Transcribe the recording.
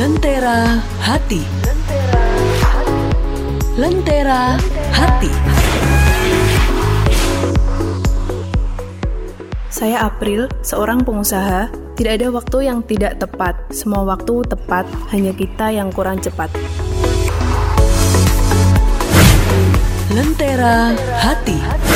Lentera hati. Lentera hati. Saya April, seorang pengusaha. Tidak ada waktu yang tidak tepat. Semua waktu tepat, hanya kita yang kurang cepat. Lentera hati.